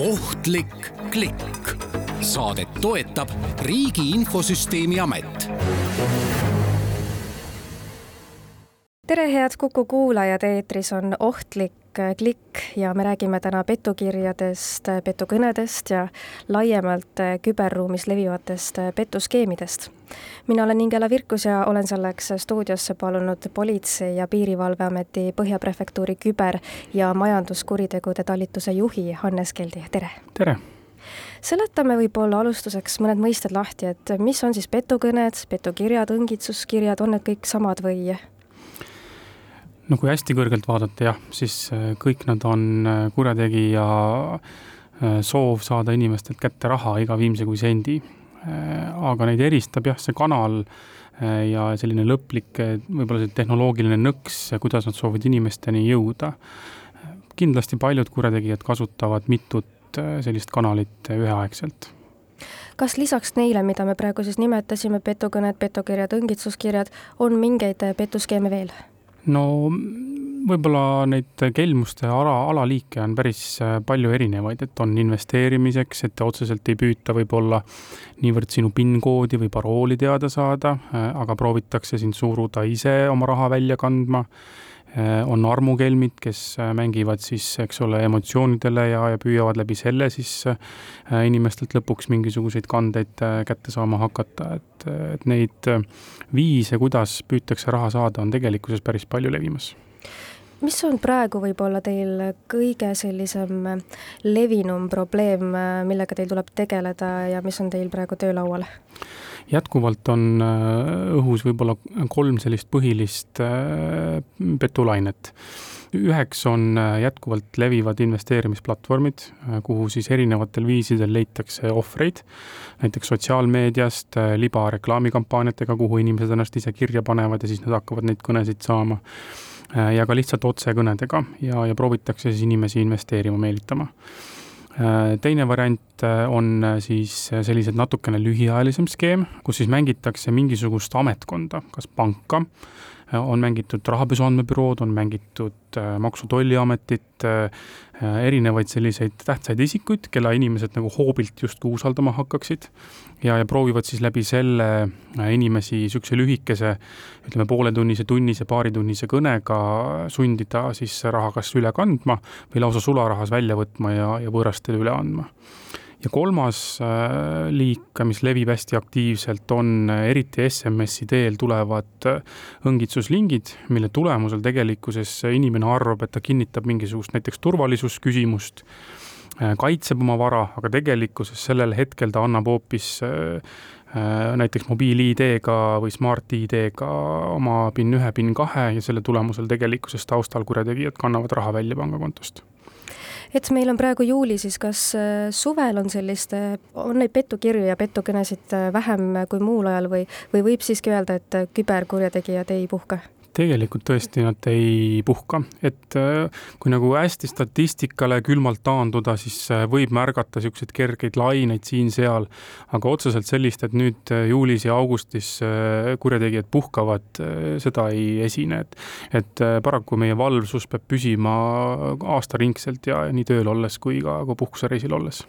ohtlik klikk. saadet toetab Riigi Infosüsteemi Amet. tere, head Kuku kuulajad, eetris on Ohtlik klikk ja me räägime täna petukirjadest, petukõnedest ja laiemalt küberruumis levivatest petuskeemidest. mina olen Ingela Virkus ja olen selleks stuudiosse palunud Politsei- ja Piirivalveameti Põhja Prefektuuri küber- ja majanduskuritegude talituse juhi Hannes Keldi, tere! tere! seletame võib-olla alustuseks mõned mõisted lahti, et mis on siis petukõned, petukirjad, õngitsuskirjad, on need kõik samad või no kui hästi kõrgelt vaadata, jah, siis äh, kõik nad on äh, kurjategija äh, soov saada inimestelt kätte raha iga viimse kui sendi. aga neid eristab jah, see kanal ja selline lõplik, võib-olla see tehnoloogiline nõks, kuidas nad soovivad inimesteni jõuda. kindlasti paljud kurjategijad kasutavad mitut sellist kanalit üheaegselt kas lisaks neile, mida me praegu siis nimetasime, petukõned, petukirjad, õngitsuskirjad, on mingeid petuskeeme veel? No võib-olla neid kelmuste ala, alaliike on päris äh, palju erinevaid, et on investeerimiseks, et otseselt ei püüta võib-olla niivõrd sinu PIN-koodi või parooli teada saada, äh, aga proovitakse sind suruda ise oma raha välja kandma on armukelmid, kes äh, mängivad siis, eks ole, emotsioonidele ja, ja püüavad läbi selle siis äh, inimestelt lõpuks mingisuguseid kandeid kätte saama hakata, et, et neid viise, kuidas püütakse raha saada, on tegelikkuses päris palju levimas mis on praegu võib-olla teil kõige sellisem levinum probleem, millega teil tuleb tegeleda ja mis on teil praegu töölaual? Jätkuvalt on äh, õhus võib-olla kolm sellist põhilist äh, petulainet üheks on äh, jätkuvalt levivad investeerimisplatvormid, kuhu siis erinevatel viisidel leitakse ohvreid, näiteks sotsiaalmeediast, libareklaamikampaaniatega, kuhu inimesed ennast ise kirja panevad ja siis nad hakkavad neid kõnesid saama ja ka lihtsalt otsekõnedega ja, ja proovitakse siis inimesi investeerima meelitama. Äh, teine variant äh, on siis sellised natukene lühiajalisem skeem, kus siis mängitakse mingisugust ametkonda, kas panka, on mängitud rahapesu andmebürood, on mängitud Maksu- ja Tolliametit, erinevaid selliseid tähtsaid isikuid, kelle inimesed nagu hoobilt justkui usaldama hakkaksid ja, ja proovivad siis läbi selle äh, inimesi niisuguse lühikese, ütleme pooletunnise, tunnise, paaritunnise kõnega sundida siis raha kas üle kandma või lausa sularahas välja võtma ja, ja võõrastele üle andma. Ja kolmas äh, liik, mis levib hästi aktiivselt, on eriti SMS-i teel tulevad äh, õngitsuslingid, mille tulemusel tegelikkuses inimene arvab, et ta kinnitab mingisugust näiteks turvalisusküsimust Äh, kaitseb oma vara, aga tegelikkuses sellel hetkel ta annab hoopis äh, äh, näiteks mobiil-ID-ga või Smart-ID-ga oma PIN ühe, PIN kahe ja selle tulemusel tegelikkuses taustal kurjategijad kannavad raha välja pangakontost et meil on praegu juuli, siis kas suvel on sellist, on neid petukirju ja petukõnesid vähem kui muul ajal või, või võib siiski öelda, et küberkurjategijad ei puhka? Tegelikult tõesti nad ei puhka, et äh, kui nagu hästi statistikale külmalt taanduda, siis äh, võib märgata niisuguseid kergeid laineid siin-seal, aga otseselt sellist, et nüüd äh, juulis ja augustis kurjategijad puhkavad, seda ei esine, et et paraku meie valvsus peab püsima aastaringselt ja nii tööl olles kui ka, ka puhkusereisil olles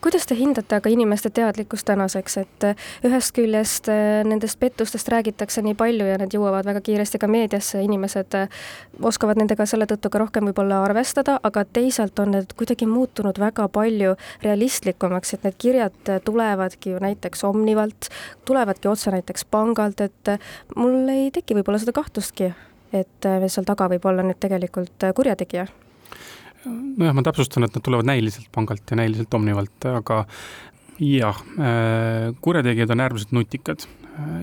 kuidas te hindate aga inimeste teadlikkust tänaseks, et äh, ühest küljest äh, nendest pettustest räägitakse nii palju ja need jõuavad väga kiiresti ka meediasse, inimesed äh, oskavad nendega selle tõttu ka rohkem võib-olla arvestada, aga teisalt on need kuidagi muutunud väga palju realistlikumaks, et need kirjad tulevadki ju näiteks Omnivalt, tulevadki otse näiteks pangalt, et mul ei teki võib-olla seda kahtlustki, et seal taga võib olla nüüd tegelikult kurjategija nojah, ma täpsustan, et nad tulevad näiliselt pangalt ja näiliselt Omnivalt, aga jah, äh, kurjategijad on äärmiselt nutikad.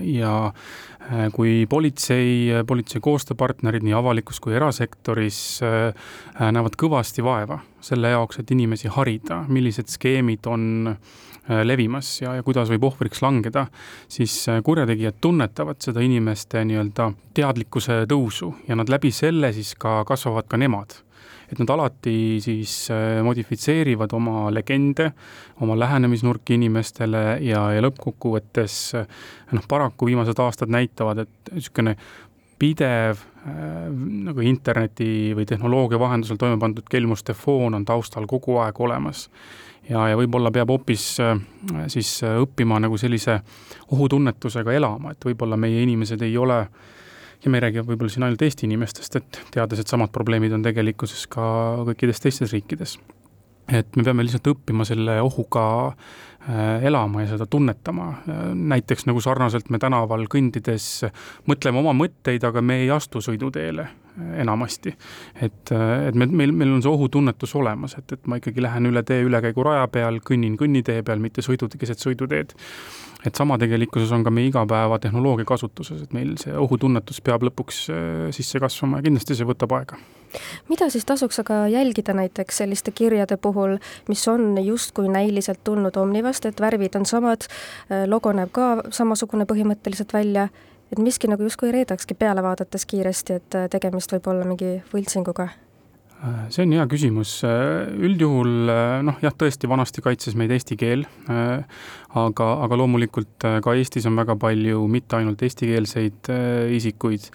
Ja äh, kui politsei, politsei koostööpartnerid nii avalikus kui erasektoris äh, näevad kõvasti vaeva selle jaoks, et inimesi harida, millised skeemid on levimas ja, ja kuidas võib ohvriks langeda, siis kurjategijad tunnetavad seda inimeste nii-öelda teadlikkuse tõusu ja nad läbi selle siis ka kasvavad ka nemad et nad alati siis äh, modifitseerivad oma legende, oma lähenemisnurki inimestele ja, ja lõppkokkuvõttes noh, paraku viimased aastad näitavad, et niisugune pidev nagu interneti või tehnoloogia vahendusel toime pandud kelmuste foon on taustal kogu aeg olemas. Ja, ja võib-olla peab hoopis äh, siis äh, õppima nagu sellise ohutunnetusega elama, et võib-olla meie inimesed ei ole ja me ei räägi võib-olla siin ainult Eesti inimestest, et teades, et samad probleemid on tegelikkuses ka kõikides teistes riikides. et me peame lihtsalt õppima selle ohuga äh, elama ja seda tunnetama, näiteks nagu sarnaselt me tänaval kõndides mõtleme oma mõtteid, aga me ei astu sõiduteele enamasti. et, et me, meil, meil on see ohutunnetus olemas, et, et ma ikkagi lähen üle tee ülekäiguraja peal, kõnnin kõnnitee peal, mitte sõidu, keset sõiduteed. et sama tegelikkuses on ka meie igapäevatehnoloogia kasutuses, et meil see ohutunnetus peab lõpuks äh, sisse kasvama ja kindlasti see võtab aega mida siis tasuks aga jälgida näiteks selliste kirjade puhul, mis on justkui näiliselt tulnud Omnivast, et värvid on samad, äh, logo näeb ka samasugune põhimõtteliselt välja et miski nagu justkui reedakski peale vaadates kiiresti, et äh, tegemist võib olla mingi võltsinguga? Äh, see on hea küsimus, äh, üldjuhul noh, jah, tõesti vanasti kaitses meid eesti keel, aga, aga loomulikult ka Eestis on väga palju mitte ainult eestikeelseid isikuid,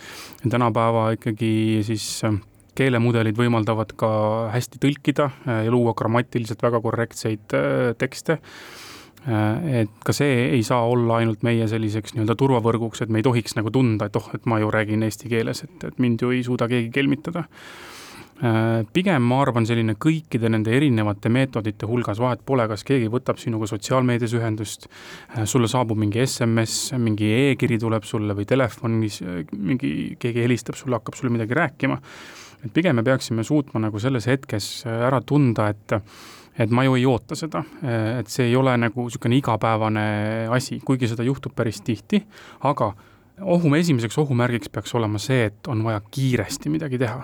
tänapäeva ikkagi siis keelemudelid võimaldavad ka hästi tõlkida ja luua grammatiliselt väga korrektseid tekste et ka see ei saa olla ainult meie selliseks nii-öelda turvavõrguks, et me ei tohiks nagu tunda, et oh, et ma ju räägin eesti keeles, et, et mind ju ei suuda keegi kelmitada. Äh, pigem ma arvan, selline kõikide nende erinevate meetodite hulgas, vahet pole, kas keegi võtab sinuga sotsiaalmeedias ühendust, äh, sulle saabub mingi SMS, mingi e-kiri tuleb sulle või telefonis mingi, keegi helistab sulle, hakkab sulle midagi rääkima. et pigem me peaksime suutma nagu selles hetkes ära tunda, et et ma ju ei oota seda, et see ei ole nagu niisugune igapäevane asi, kuigi seda juhtub päris tihti, aga ohu, esimeseks ohumärgiks peaks olema see, et on vaja kiiresti midagi teha.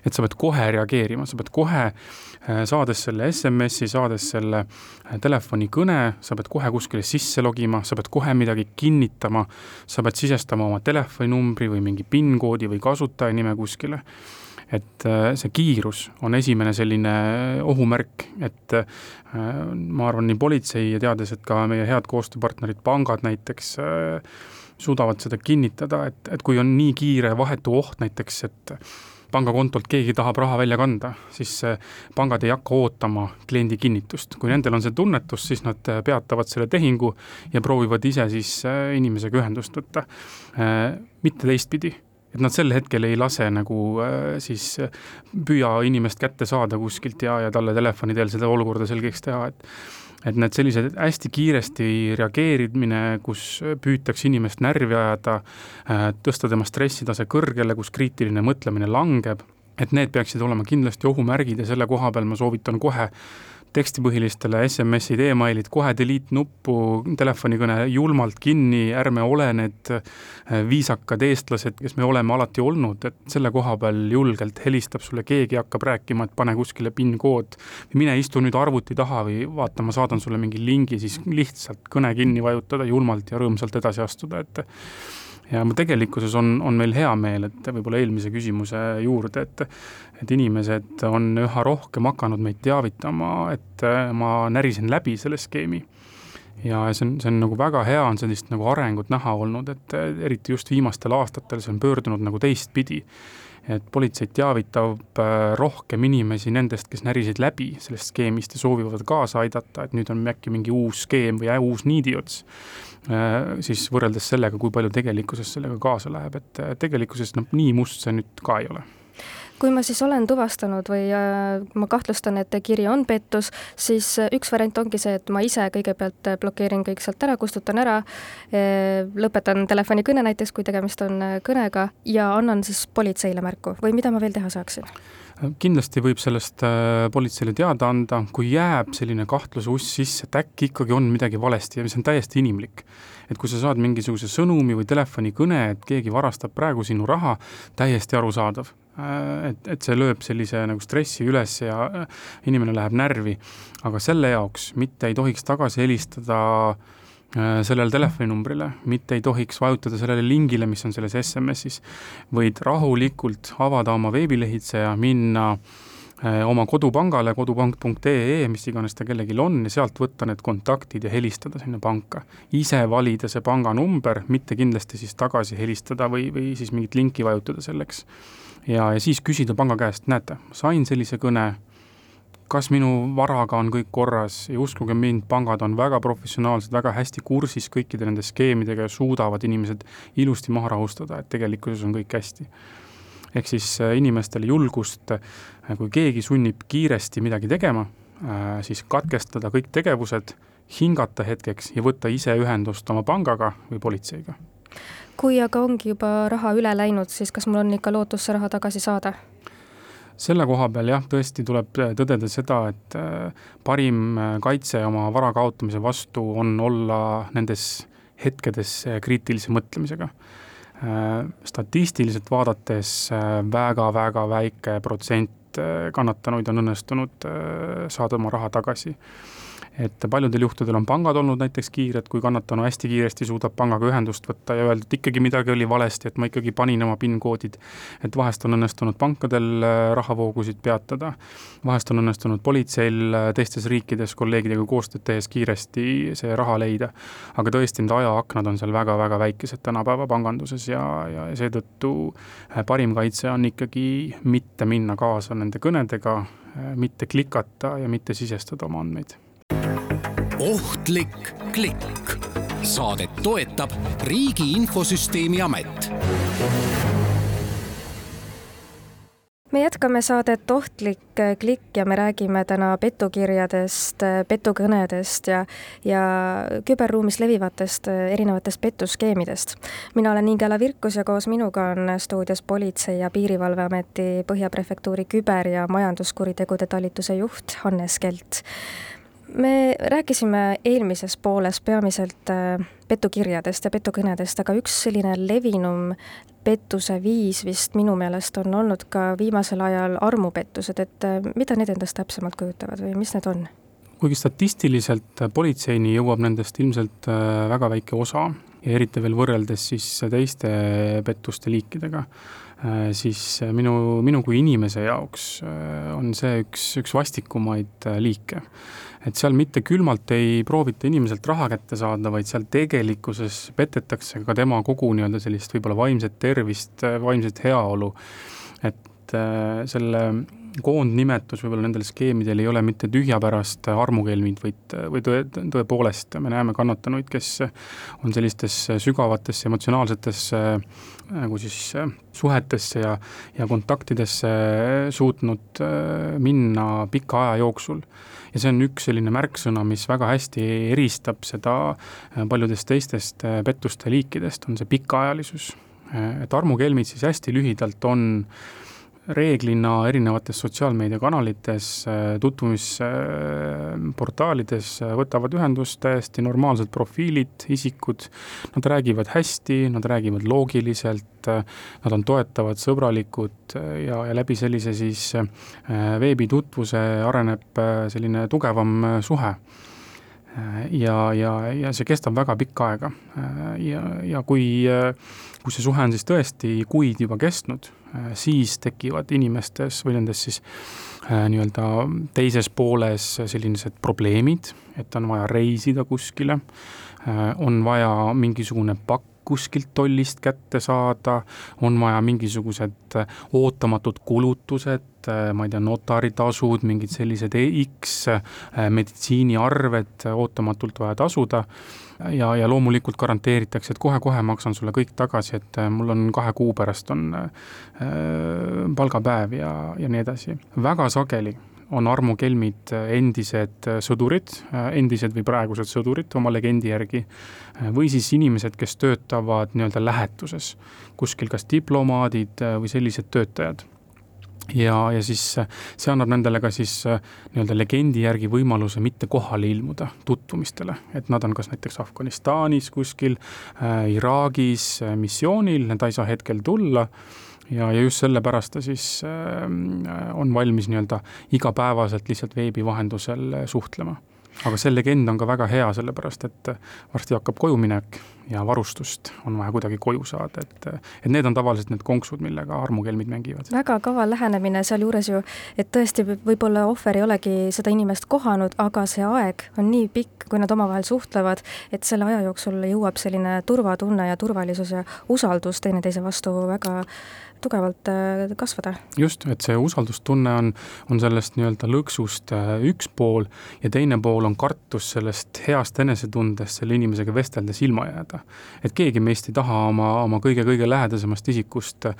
et sa pead kohe reageerima, sa pead kohe, äh, saades selle SMS-i, saades selle äh, telefonikõne, sa pead kohe kuskile sisse logima, sa pead kohe midagi kinnitama, sa pead sisestama oma telefoninumbri või mingi PIN-koodi või kasutajanime kuskile et äh, see kiirus on esimene selline ohumärk, et äh, ma arvan, nii politsei ja teades, et ka meie head koostööpartnerid, pangad näiteks, äh, suudavad seda kinnitada, et, et kui on nii kiire vahetu oht näiteks, et pangakontolt keegi tahab raha välja kanda, siis pangad ei hakka ootama kliendi kinnitust. kui nendel on see tunnetus, siis nad peatavad selle tehingu ja proovivad ise siis inimesega ühendust võtta. mitte teistpidi et nad sel hetkel ei lase nagu äh, siis äh, püüa inimest kätte saada kuskilt ja, ja talle telefoni teel seda olukorda selgeks teha, et et need sellised hästi kiiresti reageerimine, kus püütakse inimest närvi ajada, äh, tõsta tema stressitase kõrgele, kus kriitiline mõtlemine langeb, et need peaksid olema kindlasti ohumärgid ja selle koha peal ma soovitan kohe tekstipõhilistele SMS-id e, emailid, kohe delete nuppu, telefonikõne julmalt kinni, ärme ole need äh, viisakad eestlased, kes me oleme alati olnud, et selle koha peal julgelt helistab sulle keegi, hakkab rääkima, et pane kuskile PIN-kood. mine istu nüüd arvuti taha või vaata, ma saadan sulle mingi lingi, siis lihtsalt kõne kinni vajutada julmalt ja rõõmsalt edasi astuda, et ja tegelikkuses on, on meil hea meel, et võib-olla eelmise küsimuse juurde, et et inimesed on üha rohkem hakanud meid teavitama, et ma närisin läbi selle skeemi. ja see on, see on nagu väga hea, on sellist nagu arengut näha olnud, et eriti just viimastel aastatel see on pöördunud nagu teistpidi et politseid teavitab äh, rohkem inimesi nendest, kes närisid läbi sellest skeemist ja soovivad kaasa aidata, et nüüd on äkki mingi uus skeem või uus niidiots, äh, siis võrreldes sellega, kui palju tegelikkuses sellega kaasa läheb, et äh, tegelikkuses noh, nii must see nüüd ka ei ole kui ma siis olen tuvastanud või äh, ma kahtlustan, et kiri on pettus, siis äh, üks variant ongi see, et ma ise kõigepealt äh, blokeerin kõik sealt ära, kustutan ära, lõpetan telefonikõne näiteks, kui tegemist on kõnega, ja annan siis politseile märku või mida ma veel teha saaksin? Kindlasti võib sellest politseile teada anda, kui jääb selline kahtluse uss sisse, et äkki ikkagi on midagi valesti ja see on täiesti inimlik. et kui sa saad mingisuguse sõnumi või telefonikõne, et keegi varastab praegu sinu raha, täiesti arusaadav Äh, et, et see lööb sellise nagu stressi üles ja äh, inimene läheb närvi. aga selle jaoks mitte ei tohiks tagasi helistada äh, sellele telefoninumbrile, mitte ei tohiks vajutada sellele lingile, mis on selles SMS-is, vaid rahulikult avada oma veebilehitse ja minna oma kodupangale, kodupank.ee, mis iganes ta kellelgi on, ja sealt võtta need kontaktid ja helistada sinna panka. ise valida see panganumber, mitte kindlasti siis tagasi helistada või, või siis mingit linki vajutada selleks. ja, ja siis küsida panga käest, näete, sain sellise kõne kas minu varaga on kõik korras ja uskuge mind, pangad on väga professionaalsed, väga hästi kursis kõikide nende skeemidega ja suudavad inimesed ilusti maha rahustada, et tegelikkuses on kõik hästi. ehk siis äh, inimestele julgust, äh, kui keegi sunnib kiiresti midagi tegema, äh, siis katkestada kõik tegevused, hingata hetkeks ja võtta ise ühendust oma pangaga või politseiga kui aga ongi juba raha üle läinud, siis kas mul on ikka lootus see raha tagasi saada? Selle koha peal jah, tõesti tuleb tõdeda seda, et äh, parim äh, kaitse oma vara kaotamise vastu on olla nendes hetkedes äh, kriitilise mõtlemisega. statistiliselt vaadates väga-väga väike protsent kannatanuid on õnnestunud saada oma raha tagasi et paljudel juhtudel on pangad olnud näiteks kiired, kui kannatanu hästi kiiresti suudab pangaga ühendust võtta ja öelda, et ikkagi midagi oli valesti, et ma ikkagi panin oma PIN-koodid. et vahest on õnnestunud pankadel äh, rahavoogusid peatada, vahest on õnnestunud politseil äh, teistes riikides kolleegidega koostööd tehes kiiresti see raha leida. aga tõesti, need ajaaknad on seal väga-väga väikesed tänapäeva panganduses ja, ja seetõttu äh, parim kaitse on ikkagi mitte minna kaasa nende kõnedega, mitte klikata ja mitte sisestada oma andmeid ohtlik klikk. Saadet toetab Riigi Infosüsteemi Amet me jätkame saadet Ohtlik klikk ja me räägime täna petukirjadest, petukõnedest ja, ja küberruumis levivatest erinevatest petuskeemidest. mina olen Ingela Virkus ja koos minuga on stuudios Politsei- ja Piirivalveameti Põhja Prefektuuri küber- ja majanduskuritegude talituse juht Hannes Kelt me rääkisime eelmises pooles peamiselt äh, petukirjadest ja petukõnedest, aga üks selline levinum pettuse viis vist minu meelest on olnud ka viimasel ajal armupettused, et äh, mida need endast täpsemalt kujutavad või mis need on? kuigi statistiliselt politseini jõuab nendest ilmselt äh, väga väike osa ja eriti veel võrreldes siis teiste pettuste liikidega, siis minu, minu kui inimese jaoks on see üks, üks vastikumaid liike et seal mitte külmalt ei proovita inimeselt raha kätte saada, vaid seal tegelikkuses petetakse ka tema kogu nii-öelda sellist võib-olla vaimset tervist, vaimset heaolu. et äh, selle koondnimetus võib-olla nendel skeemidel ei ole mitte tühjapärast armukelmid, vaid, või tõe, tõepoolest me näeme kannatanuid, kes on sellistesse sügavatesse emotsionaalsetesse nagu siis suhetesse ja, ja kontaktidesse suutnud äh, minna pika aja jooksul. ja see on üks selline märksõna, mis väga hästi eristab seda äh, paljudest teistest äh, pettuste liikidest, on see pikaajalisus. et armukelmid siis hästi lühidalt on äh, reeglina erinevates sotsiaalmeediakanalites, tutvumisportaalides võtavad ühendust täiesti normaalsed profiilid, isikud, nad räägivad hästi, nad räägivad loogiliselt, nad on toetavad, sõbralikud ja, ja läbi sellise siis veebitutvuse areneb selline tugevam suhe ja, ja, ja see kestab väga pikka aega. ja, ja kui, kui see suhe on siis tõesti kuid juba kestnud, siis tekivad inimestes või nendes siis äh, nii-öelda teises pooles sellised probleemid, et on vaja reisida kuskile, äh, on vaja mingisugune pakk kuskilt tollist kätte saada, on vaja mingisugused ootamatud kulutused, ma ei tea, notaritasud, mingid sellised X meditsiiniarved ootamatult vaja tasuda ja, ja loomulikult garanteeritakse, et kohe-kohe maksan sulle kõik tagasi, et mul on kahe kuu pärast on äh, palgapäev ja, ja nii edasi. väga sageli on armukelmid endised sõdurid, endised või praegused sõdurid oma legendi järgi, või siis inimesed, kes töötavad nii-öelda lähetuses, kuskil kas diplomaadid või sellised töötajad ja, ja siis see annab nendele ka siis nii-öelda legendi järgi võimaluse mitte kohale ilmuda tutvumistele, et nad on kas näiteks Afganistanis kuskil äh,, Iraagis äh, missioonil, nad ei saa hetkel tulla ja, ja just sellepärast ta siis äh, on valmis nii-öelda igapäevaselt lihtsalt veebi vahendusel äh, suhtlema. Aga see legend on ka väga hea, sellepärast et varsti hakkab kojuminek ja varustust on vaja kuidagi koju saada, et et need on tavaliselt need konksud, millega armukelmid mängivad. väga kaval lähenemine sealjuures ju, et tõesti, võib-olla ohver ei olegi seda inimest kohanud, aga see aeg on nii pikk, kui nad omavahel suhtlevad, et selle aja jooksul jõuab selline turvatunne ja turvalisus ja usaldus teineteise vastu väga tugevalt äh, kasvada. just, et see usaldustunne on, on sellest nii-öelda lõksust äh, üks pool ja teine pool on kartus sellest heast enesetundest selle inimesega vesteldes ilma jääda. et keegi meist ei taha oma, oma kõige-kõige lähedasemast isikust äh,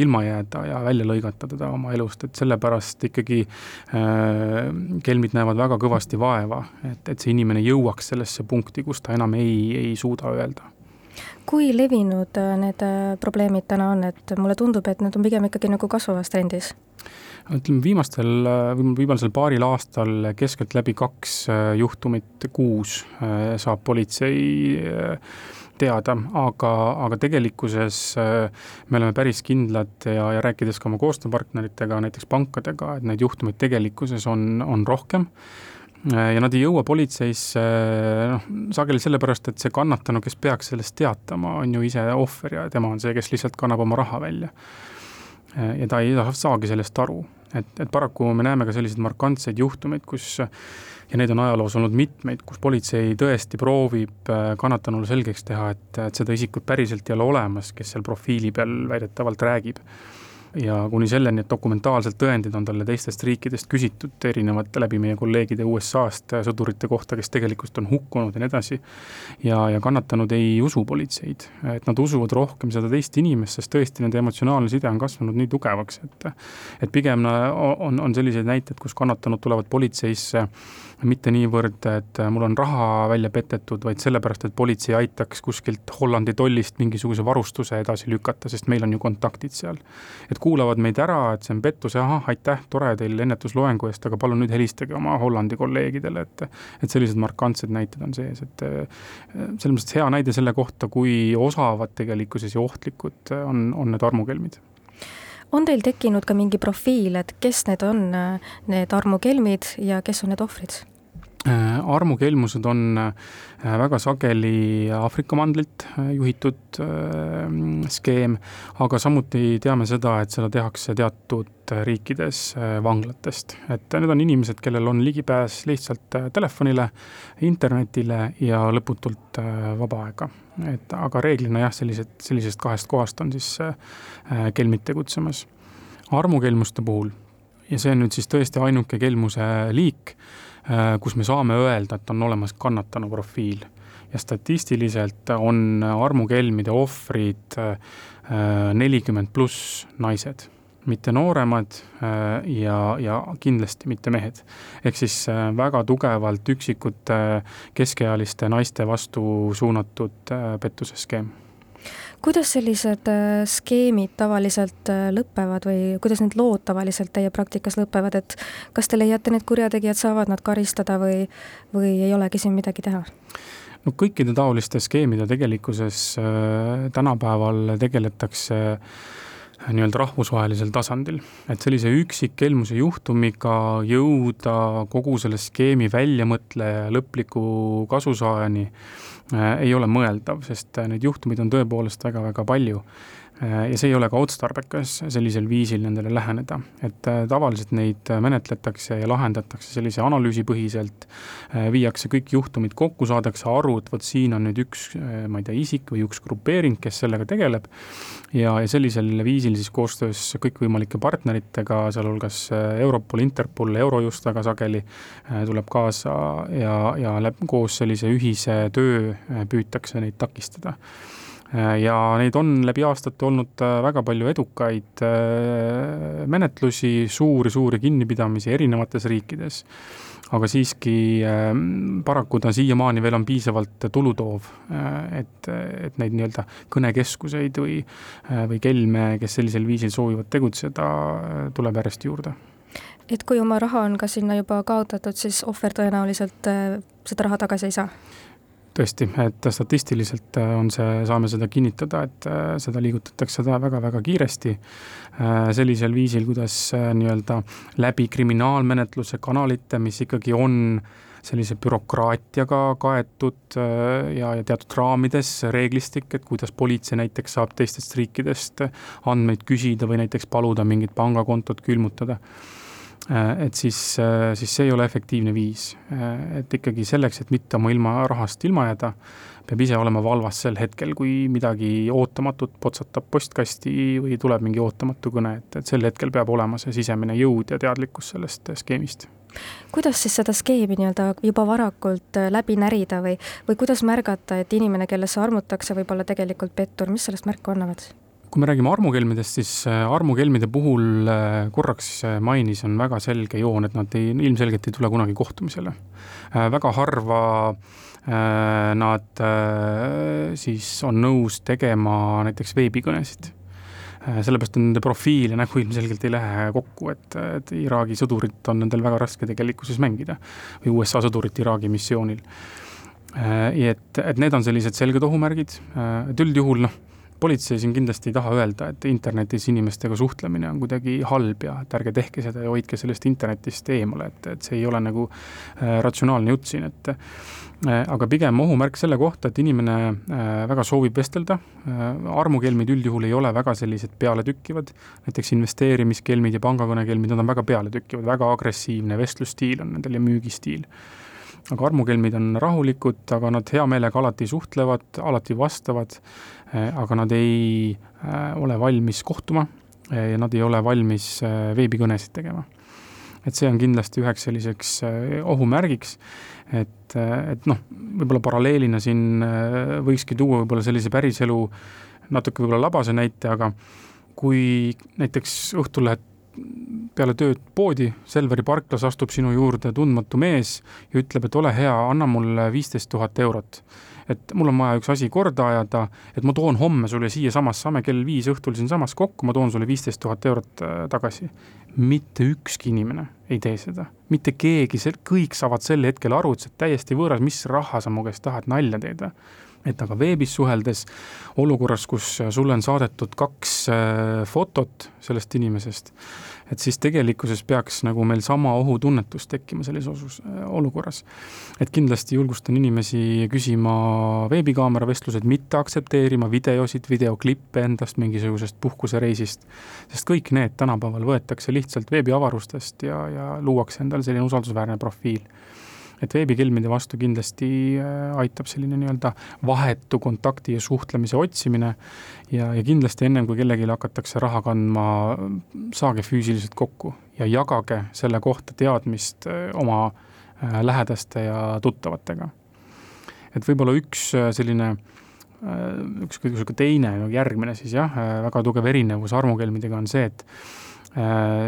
ilma jääda ja välja lõigata teda oma elust, et sellepärast ikkagi äh, kelmid näevad väga kõvasti vaeva, et, et see inimene jõuaks sellesse punkti, kus ta enam ei, ei suuda öelda kui levinud äh, need äh, probleemid täna on, et mulle tundub, et need on pigem ikkagi nagu kasvavas trendis? ütleme, viimastel, äh, viimasel paaril aastal keskeltläbi kaks juhtumit kuus saab politsei teada, aga, aga tegelikkuses me oleme päris kindlad ja, ja rääkides ka oma koostööpartneritega, näiteks pankadega, et neid juhtumeid tegelikkuses on, on rohkem ja nad ei jõua politseisse noh, sageli sellepärast, et see kannatanu, kes peaks sellest teatama, on ju ise ohver ja tema on see, kes lihtsalt kannab oma raha välja. ja ta ei saagi sellest aru, et, et paraku me näeme ka selliseid markantseid juhtumeid, kus ja neid on ajaloos olnud mitmeid, kus politsei tõesti proovib kannatanule selgeks teha, et, et seda isikut päriselt ei ole olemas, kes seal profiili peal väidetavalt räägib ja kuni selleni, et dokumentaalselt tõendid on talle teistest riikidest küsitud erinevate läbi meie kolleegide USA-st sõdurite kohta, kes tegelikult on hukkunud ja nii edasi. ja, ja kannatanud ei usu politseid, et nad usuvad rohkem seda teist inimest, sest tõesti nende emotsionaalne side on kasvanud nii tugevaks, et et pigem on, on selliseid näiteid, kus kannatanud tulevad politseisse mitte niivõrd, et mul on raha välja petetud, vaid sellepärast, et politsei aitaks kuskilt Hollandi tollist mingisuguse varustuse edasi lükata, sest meil on ju kontaktid seal. et kuulavad meid ära, et see on pettus ahah, aitäh, tore teil ennetusloengu eest, aga palun nüüd helistage oma Hollandi kolleegidele, et et sellised markantsed näited on sees, et selles mõttes hea näide selle kohta, kui osavad tegelikkuses ja ohtlikud on, on need armukelmid on teil tekkinud ka mingi profiil, et kes need on, need armukelmid ja kes on need ohvrid? Äh, armukelmused on äh, väga sageli Aafrika mandlilt äh, juhitud skeem, aga samuti teame seda, et seda tehakse teatud riikides vanglatest. et need on inimesed, kellel on ligipääs lihtsalt telefonile, internetile ja lõputult vaba aega. et aga reeglina jah, sellised, sellisest kahest kohast on siis kelmid tegutsemas. Armukelmuste puhul, ja see on nüüd siis tõesti ainuke kelmuse liik, Äh, kus me saame öelda, et on olemas kannatanu profiil. ja statistiliselt on armukelmide ohvrid äh, nelikümmend pluss naised, mitte nooremad äh, ja, ja kindlasti mitte mehed. ehk siis väga tugevalt üksikute keskealiste naiste vastu suunatud pettuse skeem kuidas sellised äh, skeemid tavaliselt äh, lõpevad või kuidas need lood tavaliselt teie praktikas lõpevad, et kas te leiate, need kurjategijad saavad nad karistada või, või ei olegi siin midagi teha? no kõikide taoliste skeemide tegelikkuses äh, tänapäeval tegeletakse nii-öelda rahvusvahelisel tasandil, et sellise üksikkelmuse juhtumiga jõuda kogu selle skeemi väljamõtleja lõpliku kasusaajani ei ole mõeldav, sest äh, neid juhtumeid on tõepoolest väga-väga palju. Äh, ja see ei ole ka otstarbekas sellisel viisil nendele läheneda, et tavaliselt neid menetletakse ja lahendatakse sellise analüüsipõhiselt, viiakse kõik juhtumid kokku, saadakse aru, et vot siin on nüüd üks, ma ei tea, isik või üks grupeering, kes sellega tegeleb, ja, ja sellisel viisil siis koostöös kõikvõimalike partneritega, sealhulgas Europol, Interpol, Eurojust väga sageli tuleb kaasa ja, ja läb-, koos sellise ühise töö Äh, püütakse neid takistada. Äh, ja neid on läbi aastate olnud äh, väga palju edukaid menetlusi, suuri-suuri kinnipidamisi erinevates riikides aga siiski paraku ta siiamaani veel on piisavalt tulutoov, et, et neid nii-öelda kõnekeskuseid või, või kelme, kes sellisel viisil soovivad tegutseda, tuleb järjest juurde. et kui oma raha on ka sinna juba kaotatud, siis ohver tõenäoliselt seda raha tagasi ei saa? Tõesti, et statistiliselt äh, on see, saame seda kinnitada, et äh, seda liigutatakse väga-väga kiiresti, äh, sellisel viisil, kuidas nii-öelda läbi kriminaalmenetluse kanalite, mis ikkagi on sellise bürokraatiaga kaetud ja, ja teatud raamides reeglistik, et kuidas politsei näiteks saab teistest riikidest andmeid küsida või näiteks paluda mingit pangakontot külmutada et siis, siis see ei ole efektiivne viis. et ikkagi selleks, et mitte oma ilma rahast ilma jääda, peab ise olema valvas sel hetkel, kui midagi ootamatut potsatab postkasti või tuleb mingi ootamatu kõne, et, et sel hetkel peab olema see sisemine jõud ja teadlikkus sellest skeemist kuidas siis seda skeemi nii-öelda juba varakult äh, läbi närida või, või kuidas märgata, et inimene, kellesse armutakse, võib olla tegelikult pettur, mis sellest märku annavad? Kui me räägime armukelmidest, siis äh, armukelmide puhul äh, korraks mainis, on väga selge joon, et nad ei, ilmselgelt ei tule kunagi kohtumisele. väga harva äh, Äh, nad äh, siis on nõus tegema näiteks veebikõnesid äh, sellepärast nende profiil ja nägu ilmselgelt ei lähe kokku, et, et Iraagi sõdurit on nendel väga raske tegelikkuses mängida või USA sõdurit Iraagi missioonil. et, et need on sellised selged ohumärgid, et üldjuhul noh, politsei siin kindlasti ei taha öelda, et internetis inimestega suhtlemine on kuidagi halb ja et ärge tehke seda ja hoidke sellest internetist eemale, et, et see ei ole nagu äh, ratsionaalne jutt siin, et äh, aga pigem ohumärk selle kohta, et inimene äh, väga soovib vestelda armukelmid üldjuhul ei ole väga sellised pealetükkivad, näiteks investeerimiskelmid ja pangakõnekelmid, nad on väga pealetükkivad, väga agressiivne vestlusstiil on nendel ja müügistiil. Aga armukelmid on rahulikud, aga nad hea meelega alati suhtlevad, alati vastavad, aga nad ei eh, ole valmis kohtuma eh, ja nad ei ole valmis veebikõnesid tegema. et see on kindlasti üheks selliseks ohumärgiks, et, et noh, võib-olla paralleelina siin võikski tuua võib-olla sellise päriselu natuke võib-olla labase näite, aga kui näiteks õhtul lähed peale tööd poodi, Selveri parklas astub sinu juurde tundmatu mees ja ütleb, et ole hea, anna mulle viisteist tuhat eurot. Et mul on vaja üks asi korda ajada, et ma toon homme sulle siiasamas, saame kell viis õhtul siinsamas kokku, ma toon sulle viisteist tuhat eurot äh, tagasi. mitte ükski inimene ei tee seda, mitte keegi, kõik saavad sel hetkel aru, et see on täiesti võõras, mis raha sa mu käest tahad, nalja teed või et aga veebis suheldes olukorras, kus sulle on saadetud kaks äh, fotot sellest inimesest, et siis tegelikkuses peaks nagu meil sama ohutunnetus tekkima sellises osus, äh, olukorras. et kindlasti julgustan inimesi küsima veebikaamera vestlused, mitte aktsepteerima videosid, videoklippe endast mingisugusest puhkusereisist, sest kõik need tänapäeval võetakse lihtsalt veebiavarustest ja, ja luuakse endale selline usaldusväärne profiil et veebikelmide vastu kindlasti äh, aitab selline nii-öelda vahetu kontakti ja suhtlemise otsimine ja, ja kindlasti ennem, kui kellelegi hakatakse raha kandma, saage füüsiliselt kokku ja jagage selle kohta teadmist äh, oma äh, lähedaste ja tuttavatega. et võib-olla üks selline üks niisugune teine, järgmine siis jah, väga tugev erinevus armukelmidega on see, et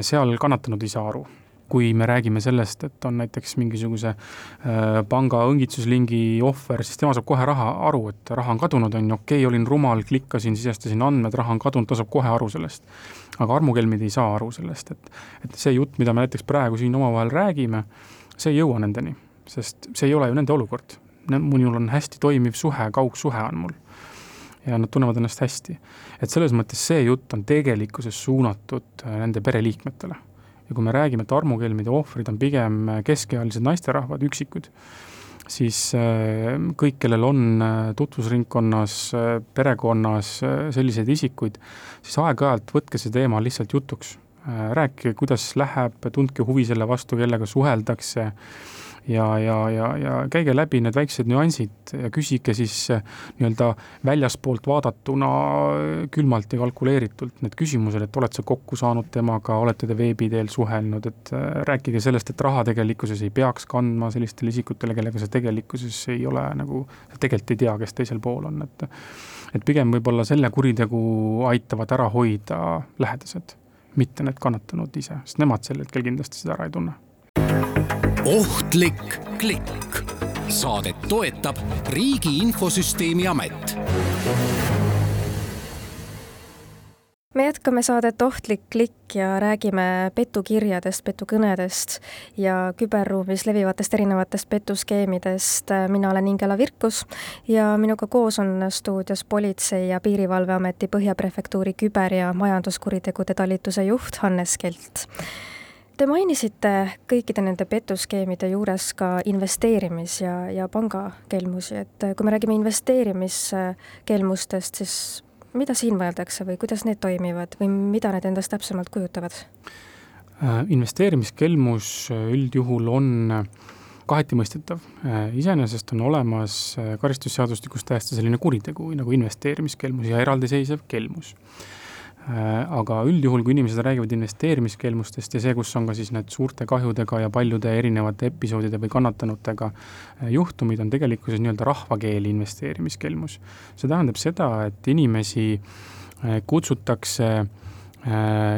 seal kannatanud ei saa aru kui me räägime sellest, et on näiteks mingisuguse äh, panga õngitsuslingi ohver, siis tema saab kohe raha aru, et raha on kadunud, on ju, okei okay,, olin rumal, klikkasin, sisestasin andmed, raha on kadunud, ta saab kohe aru sellest. aga armukelmid ei saa aru sellest, et, et see jutt, mida me näiteks praegu siin omavahel räägime, see ei jõua nendeni, sest see ei ole ju nende olukord. minul on hästi toimiv suhe, kaugsuhe on mul ja nad tunnevad ennast hästi. et selles mõttes see jutt on tegelikkuses suunatud äh, nende pereliikmetele ja kui me räägime, et armukelmide ohvrid on pigem keskealised naisterahvad, üksikud, siis äh, kõik, kellel on äh, tutvusringkonnas, äh, perekonnas selliseid isikuid, siis aeg-ajalt võtke see teema lihtsalt jutuks. rääkige, kuidas läheb, tundke huvi selle vastu, kellega suheldakse ja, ja, ja, ja käige läbi need väiksed nüansid ja küsige siis eh, nii-öelda väljaspoolt vaadatuna eh, külmalt ja kalkuleeritult need küsimused, et oled sa kokku saanud temaga, olete te veebi teel suhelnud, et eh, rääkige sellest, et raha tegelikkuses ei peaks kandma sellistele isikutele, kellega sa tegelikkuses ei ole nagu, tegelikult ei tea, kes teisel pool on, et et pigem võib-olla selle kuritegu aitavad ära hoida lähedased, mitte need kannatanud ise, sest nemad sel hetkel kindlasti seda ära ei tunne ohtlik klikk. Saadet toetab Riigi Infosüsteemi Amet me jätkame saadet Ohtlik klikk ja räägime petukirjadest, petukõnedest ja küberruumis levivatest erinevatest petuskeemidest. mina olen Ingela Virkus ja minuga koos on stuudios Politsei- ja Piirivalveameti Põhja Prefektuuri küber- ja majanduskuritegude talituse juht Hannes Kelt Te mainisite kõikide nende petuskeemide juures ka investeerimis- ja, ja pangakelmusi, et kui me räägime investeerimiskelmustest, siis mida siin mõeldakse või kuidas need toimivad või mida need endast täpsemalt kujutavad? Äh, investeerimiskelmus üldjuhul on kaheti mõistetav. Äh, iseenesest on olemas karistusseadustikus täiesti selline kuritegu nagu investeerimiskelmus ja eraldiseisev kelmus Äh, aga üldjuhul, kui inimesed räägivad investeerimiskelmustest ja see, kus on ka siis need suurte kahjudega ja paljude erinevate episoodide või kannatanutega äh, juhtumid, on tegelikkuses nii-öelda rahvakeeli investeerimiskelmus. see tähendab seda, et inimesi äh, kutsutakse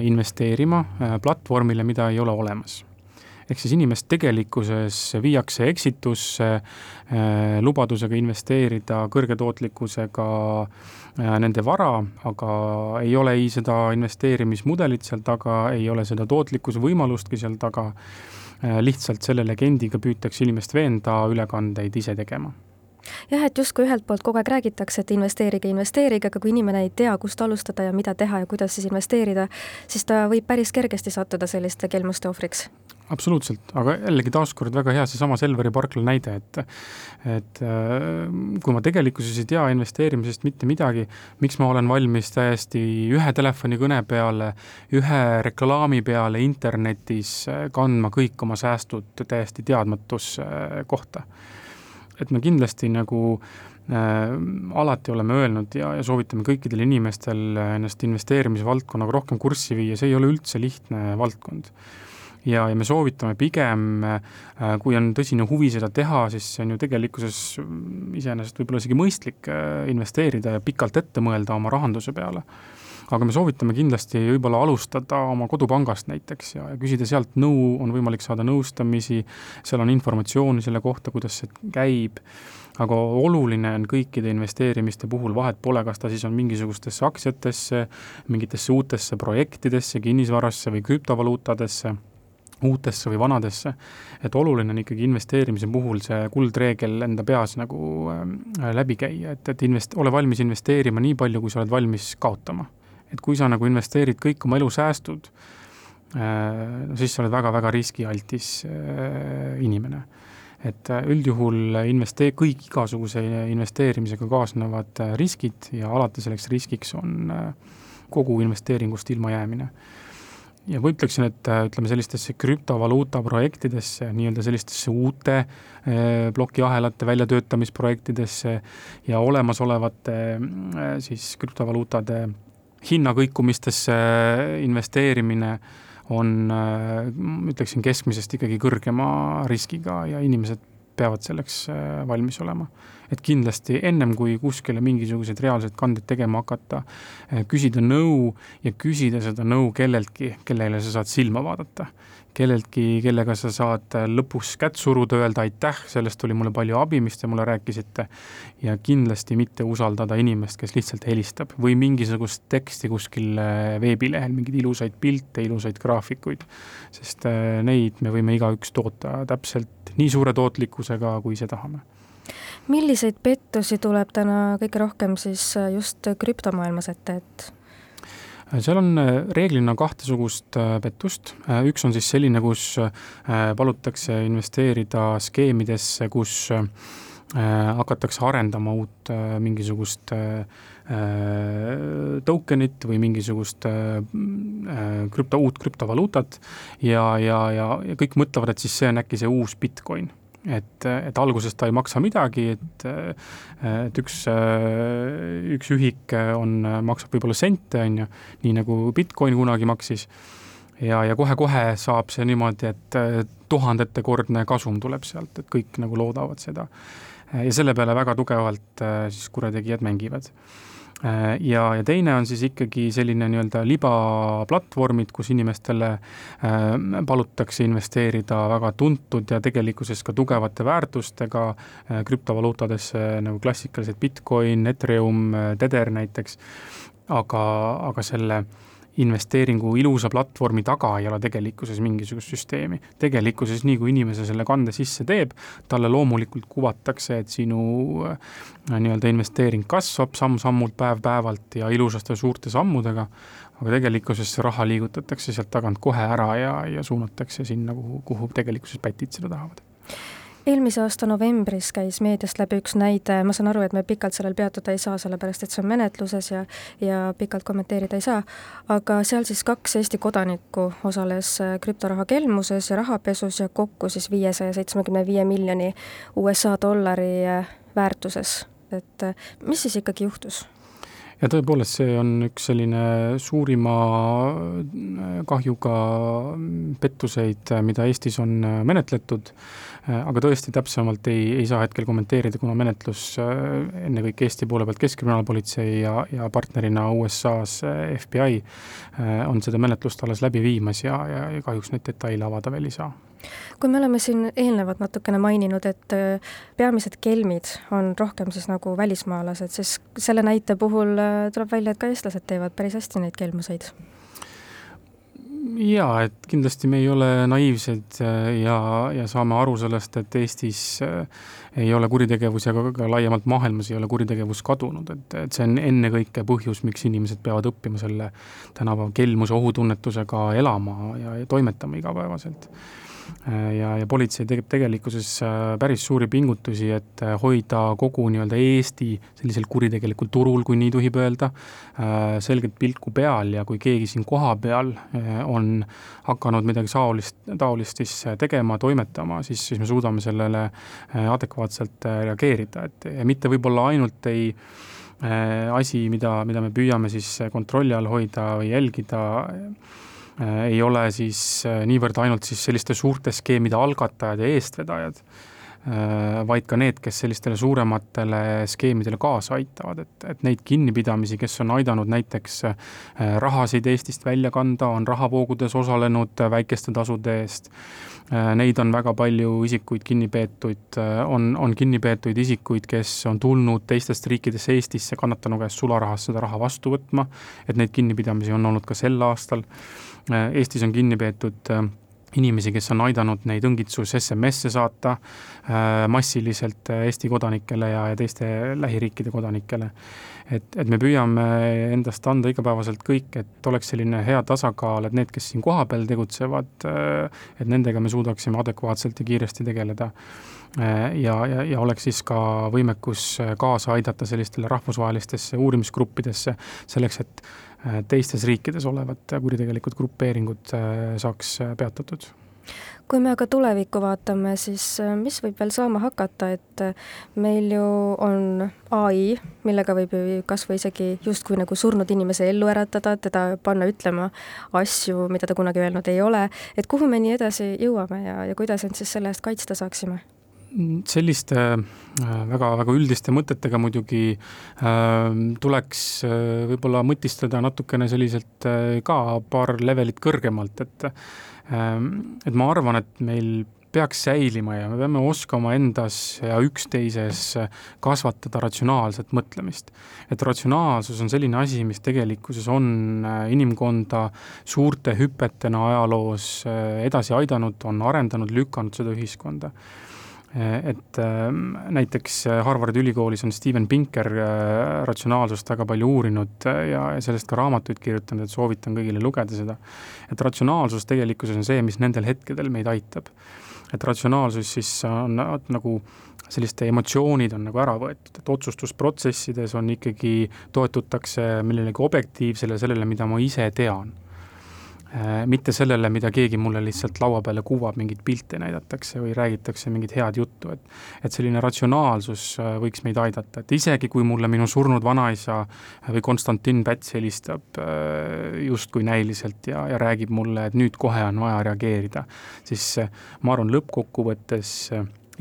investeerima platvormile, mida ei ole olemas ehk siis inimest tegelikkuses viiakse eksitusse äh, lubadusega investeerida kõrge tootlikkusega äh, nende vara, aga ei ole ei seda investeerimismudelit seal taga, ei ole seda tootlikkuse võimalustki seal taga, äh, lihtsalt selle legendiga püütakse inimest veenda ülekandeid ise tegema. Jah, et justkui ühelt poolt kogu aeg räägitakse, et investeerige, investeerige, aga kui inimene ei tea, kust alustada ja mida teha ja kuidas siis investeerida, siis ta võib päris kergesti sattuda selliste kelmuste ohvriks absoluutselt, aga jällegi taaskord väga hea seesama Selveri parkla näide, et et äh, kui ma tegelikkuses ei tea investeerimisest mitte midagi, miks ma olen valmis täiesti ühe telefonikõne peale, ühe reklaami peale internetis äh, kandma kõik oma säästud täiesti teadmatusse äh, kohta. et me kindlasti nagu alati oleme öelnud ja, ja soovitame kõikidel inimestel ennast investeerimisvaldkonnaga rohkem kurssi viia, see ei ole üldse lihtne valdkond ja, ja me soovitame pigem, äh, kui on tõsine huvi seda teha, siis see on ju tegelikkuses iseenesest võib-olla isegi mõistlik äh, investeerida ja pikalt ette mõelda oma rahanduse peale. Aga me soovitame kindlasti võib-olla alustada oma kodupangast näiteks ja, ja küsida sealt nõu, on võimalik saada nõustamisi, seal on informatsiooni selle kohta, kuidas see käib, aga oluline on kõikide investeerimiste puhul, vahet pole, kas ta siis on mingisugustesse aktsiatesse, mingitesse uutesse projektidesse, kinnisvarasse või krüptovaluutadesse uutesse või vanadesse, et oluline on ikkagi investeerimise puhul see kuldreegel enda peas nagu äh, läbi käia, et, et invest-, ole valmis investeerima nii palju, kui sa oled valmis kaotama. et kui sa nagu investeerid kõik oma elusäästud äh,, no siis sa oled väga-väga riskialtis äh, inimene. et äh, üldjuhul investee-, kõik igasuguse investeerimisega kaasnevad äh, riskid ja alati selleks riskiks on äh, kogu investeeringust ilmajäämine ja ma ütleksin, et äh, ütleme, sellistesse krüptovaluuta projektidesse, nii-öelda sellistesse uute äh, plokiahelate väljatöötamisprojektidesse ja olemasolevate äh, siis krüptovaluutade hinnakõikumistesse investeerimine on, ütleksin, keskmisest ikkagi kõrgema riskiga ja inimesed peavad selleks valmis olema et kindlasti ennem kui kuskile mingisuguseid reaalseid kandeid tegema hakata, eh, küsida nõu ja küsida seda nõu kelleltki, kellele sa saad silma vaadata. Kelleltki, kellega sa saad lõpus kätt suruda, öelda aitäh, sellest oli mulle palju abi, mis te mulle rääkisite, ja kindlasti mitte usaldada inimest, kes lihtsalt helistab või mingisugust teksti kuskil eh, veebilehel, mingeid ilusaid pilte, ilusaid graafikuid, sest eh, neid me võime igaüks toota täpselt nii suure tootlikkusega, kui ise tahame milliseid pettusi tuleb täna kõige rohkem siis äh, just krüptomaailmas ette, et? Seal on äh, reeglina kahtesugust äh, pettust, üks on siis selline, kus palutakse investeerida skeemidesse, kus hakatakse arendama uut mingisugust tokenit või mingisugust krüpto, uut krüptovaluutat. Ja, ja, ja, ja kõik mõtlevad, et siis see on äkki see uus Bitcoin et, et alguses ta ei maksa midagi, et, et üks, üks ühik on, maksab võib-olla sente, on ju, nii nagu Bitcoin kunagi maksis, ja, ja kohe-kohe saab see niimoodi, et tuhandetekordne kasum tuleb sealt, et kõik nagu loodavad seda. ja selle peale väga tugevalt siis kurjategijad mängivad ja, ja teine on siis ikkagi selline nii-öelda libaplatvormid, kus inimestele äh, palutakse investeerida väga tuntud ja tegelikkuses ka tugevate väärtustega äh, krüptovaluutadesse nagu klassikalised Bitcoin, Ethereum, Tether näiteks, aga, aga selle äh, investeeringu ilusa platvormi taga ei ole tegelikkuses mingisugust süsteemi. tegelikkuses nii, kui inimene selle kande sisse teeb, talle loomulikult kuvatakse, et sinu äh, nii-öelda investeering kasvab samm-sammult, päev-päevalt ja ilusate suurte sammudega, aga tegelikkuses see raha liigutatakse sealt tagant kohe ära ja, ja suunatakse sinna, kuhu, kuhu tegelikkuses pätid seda tahavad eelmise aasta novembris käis meediast läbi üks näide, ma saan aru, et me pikalt sellel peatuda ei saa, sellepärast et see on menetluses ja ja pikalt kommenteerida ei saa, aga seal siis kaks Eesti kodanikku osales äh, krüptoraha kelmuses ja rahapesus ja kokku siis viiesaja seitsmekümne viie miljoni USA dollari äh, väärtuses. et äh, mis siis ikkagi juhtus? Ja tõepoolest, see on üks selline suurima kahjuga pettuseid, mida Eestis on menetletud. Äh, aga tõesti, täpsemalt ei, ei saa hetkel kommenteerida, kuna menetlus äh, ennekõike Eesti poole pealt Keskkriminaalpolitsei ja, ja partnerina USA-s äh, FBI on seda menetlust alles läbi viimas ja, ja, ja kahjuks neid detaile avada veel ei saa kui me oleme siin eelnevalt natukene maininud, et peamised kelmid on rohkem siis nagu välismaalased, siis selle näite puhul tuleb välja, et ka eestlased teevad päris hästi neid kelmuseid. Jaa, et kindlasti me ei ole naiivsed äh, ja, ja saame aru sellest, et Eestis äh, ei ole kuritegevus ja ka, ka laiemalt maailmas ei ole kuritegevus kadunud, et, et see on ennekõike põhjus, miks inimesed peavad õppima selle tänapäeva kelmuse ohutunnetusega elama ja, ja toimetama igapäevaselt. Äh, ja, ja politsei teeb tegelikkuses äh, päris suuri pingutusi, et äh, hoida kogu nii-öelda Eesti sellisel kuritegelikul turul, kui nii tohib öelda, selgelt pilku peal ja kui keegi siin kohapeal on hakanud midagi saolist, taolist siis tegema, toimetama, siis, siis me suudame sellele adekvaatselt reageerida, et mitte võib-olla ainult ei asi, mida, mida me püüame siis kontrolli all hoida või jälgida, Äh, ei ole siis äh, niivõrd ainult siis selliste suurte skeemide algatajad ja eestvedajad, äh, vaid ka need, kes sellistele suurematele skeemidele kaasa aitavad, et, et neid kinnipidamisi, kes on aidanud näiteks rahasid Eestist välja kanda, on rahavoogudes osalenud väikeste tasude eest, neid on väga palju isikuid kinni peetud, on, on kinni peetud isikuid, kes on tulnud teistest riikidest Eestisse kannatanu käest sularahas seda raha vastu võtma, et neid kinnipidamisi on olnud ka sel aastal. Äh, Eestis on kinni peetud äh, inimesi, kes on aidanud neid õngitsus SMS-e saata äh, massiliselt Eesti kodanikele ja, ja teiste lähiriikide kodanikele. et, et me püüame endast anda igapäevaselt kõik, et oleks selline hea tasakaal, et need, kes siin kohapeal tegutsevad, et nendega me suudaksime adekvaatselt ja kiiresti tegeleda. ja, ja, ja oleks siis ka võimekus kaasa aidata sellistele rahvusvahelistesse uurimisgruppidesse, selleks et Äh, teistes riikides olevad kuritegelikud grupeeringud äh, saaks äh, peatatud kui me aga tulevikku vaatame, siis mis võib veel saama hakata, et meil ju on ai, millega võib ju kas või isegi justkui nagu surnud inimese ellu äratada, teda panna ütlema asju, mida ta kunagi öelnud ei ole, et kuhu me nii edasi jõuame ja, ja kuidas end siis selle eest kaitsta saaksime? Selliste äh, väga, väga üldiste mõtetega muidugi äh, tuleks äh, võib-olla mõtistada natukene selliselt äh, ka paar levelit kõrgemalt, et äh, et ma arvan, et meil peaks säilima ja me peame oskama endas ja üksteises kasvatada ratsionaalset mõtlemist. et ratsionaalsus on selline asi, mis tegelikkuses on äh, inimkonda suurte hüpetena ajaloos edasi aidanud, on arendanud, lükanud seda ühiskonda et ähm, näiteks äh, Harvardi ülikoolis on Steven Pinker äh, ratsionaalsust väga palju uurinud ja, sellest ka raamatuid kirjutanud, et soovitan kõigile lugeda seda. et ratsionaalsus tegelikkuses on see, mis nendel hetkedel meid aitab. et ratsionaalsus siis on nagu selliste emotsioonid on nagu ära võetud, et otsustusprotsessides on ikkagi, toetutakse millelegi objektiivsele, sellele, mida ma ise tean mitte sellele, mida keegi mulle lihtsalt laua peale kuvab, mingeid pilte näidatakse või räägitakse mingit head juttu, et et selline ratsionaalsus äh, võiks meid aidata, et isegi kui mulle minu surnud vanaisa või Konstantin Päts helistab äh, justkui näiliselt ja, ja räägib mulle, et nüüd kohe on vaja reageerida, siis ma arvan, lõppkokkuvõttes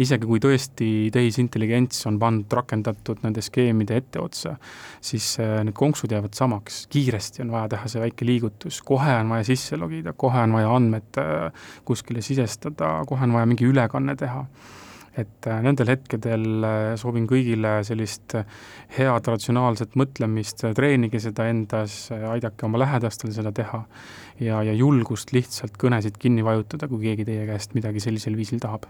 isegi kui tõesti tehisintelligents on pandud, rakendatud nende skeemide etteotsa, siis äh, need konksud jäävad samaks, kiiresti on vaja teha see väike liigutus, kohe on vaja sisse logida, kohe on vaja andmed äh, kuskile sisestada, kohe on vaja mingi ülekanne teha. Et äh, nendel hetkedel soovin kõigile sellist head ratsionaalset mõtlemist, treenige seda endas, aidake oma lähedastel seda teha ja, ja julgust lihtsalt kõnesid kinni vajutada, kui keegi teie käest midagi sellisel viisil tahab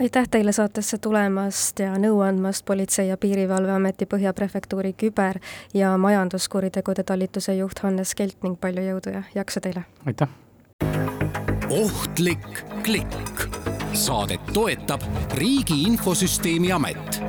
aitäh teile saatesse tulemast ja nõu andmast Politsei- ja Piirivalveameti Põhjaprefektuuri küber- ja majanduskuritegude talituse juht Hannes Kelt ning palju jõudu ja jaksu teile! aitäh! ohtlik klikk. saadet toetab Riigi Infosüsteemi Amet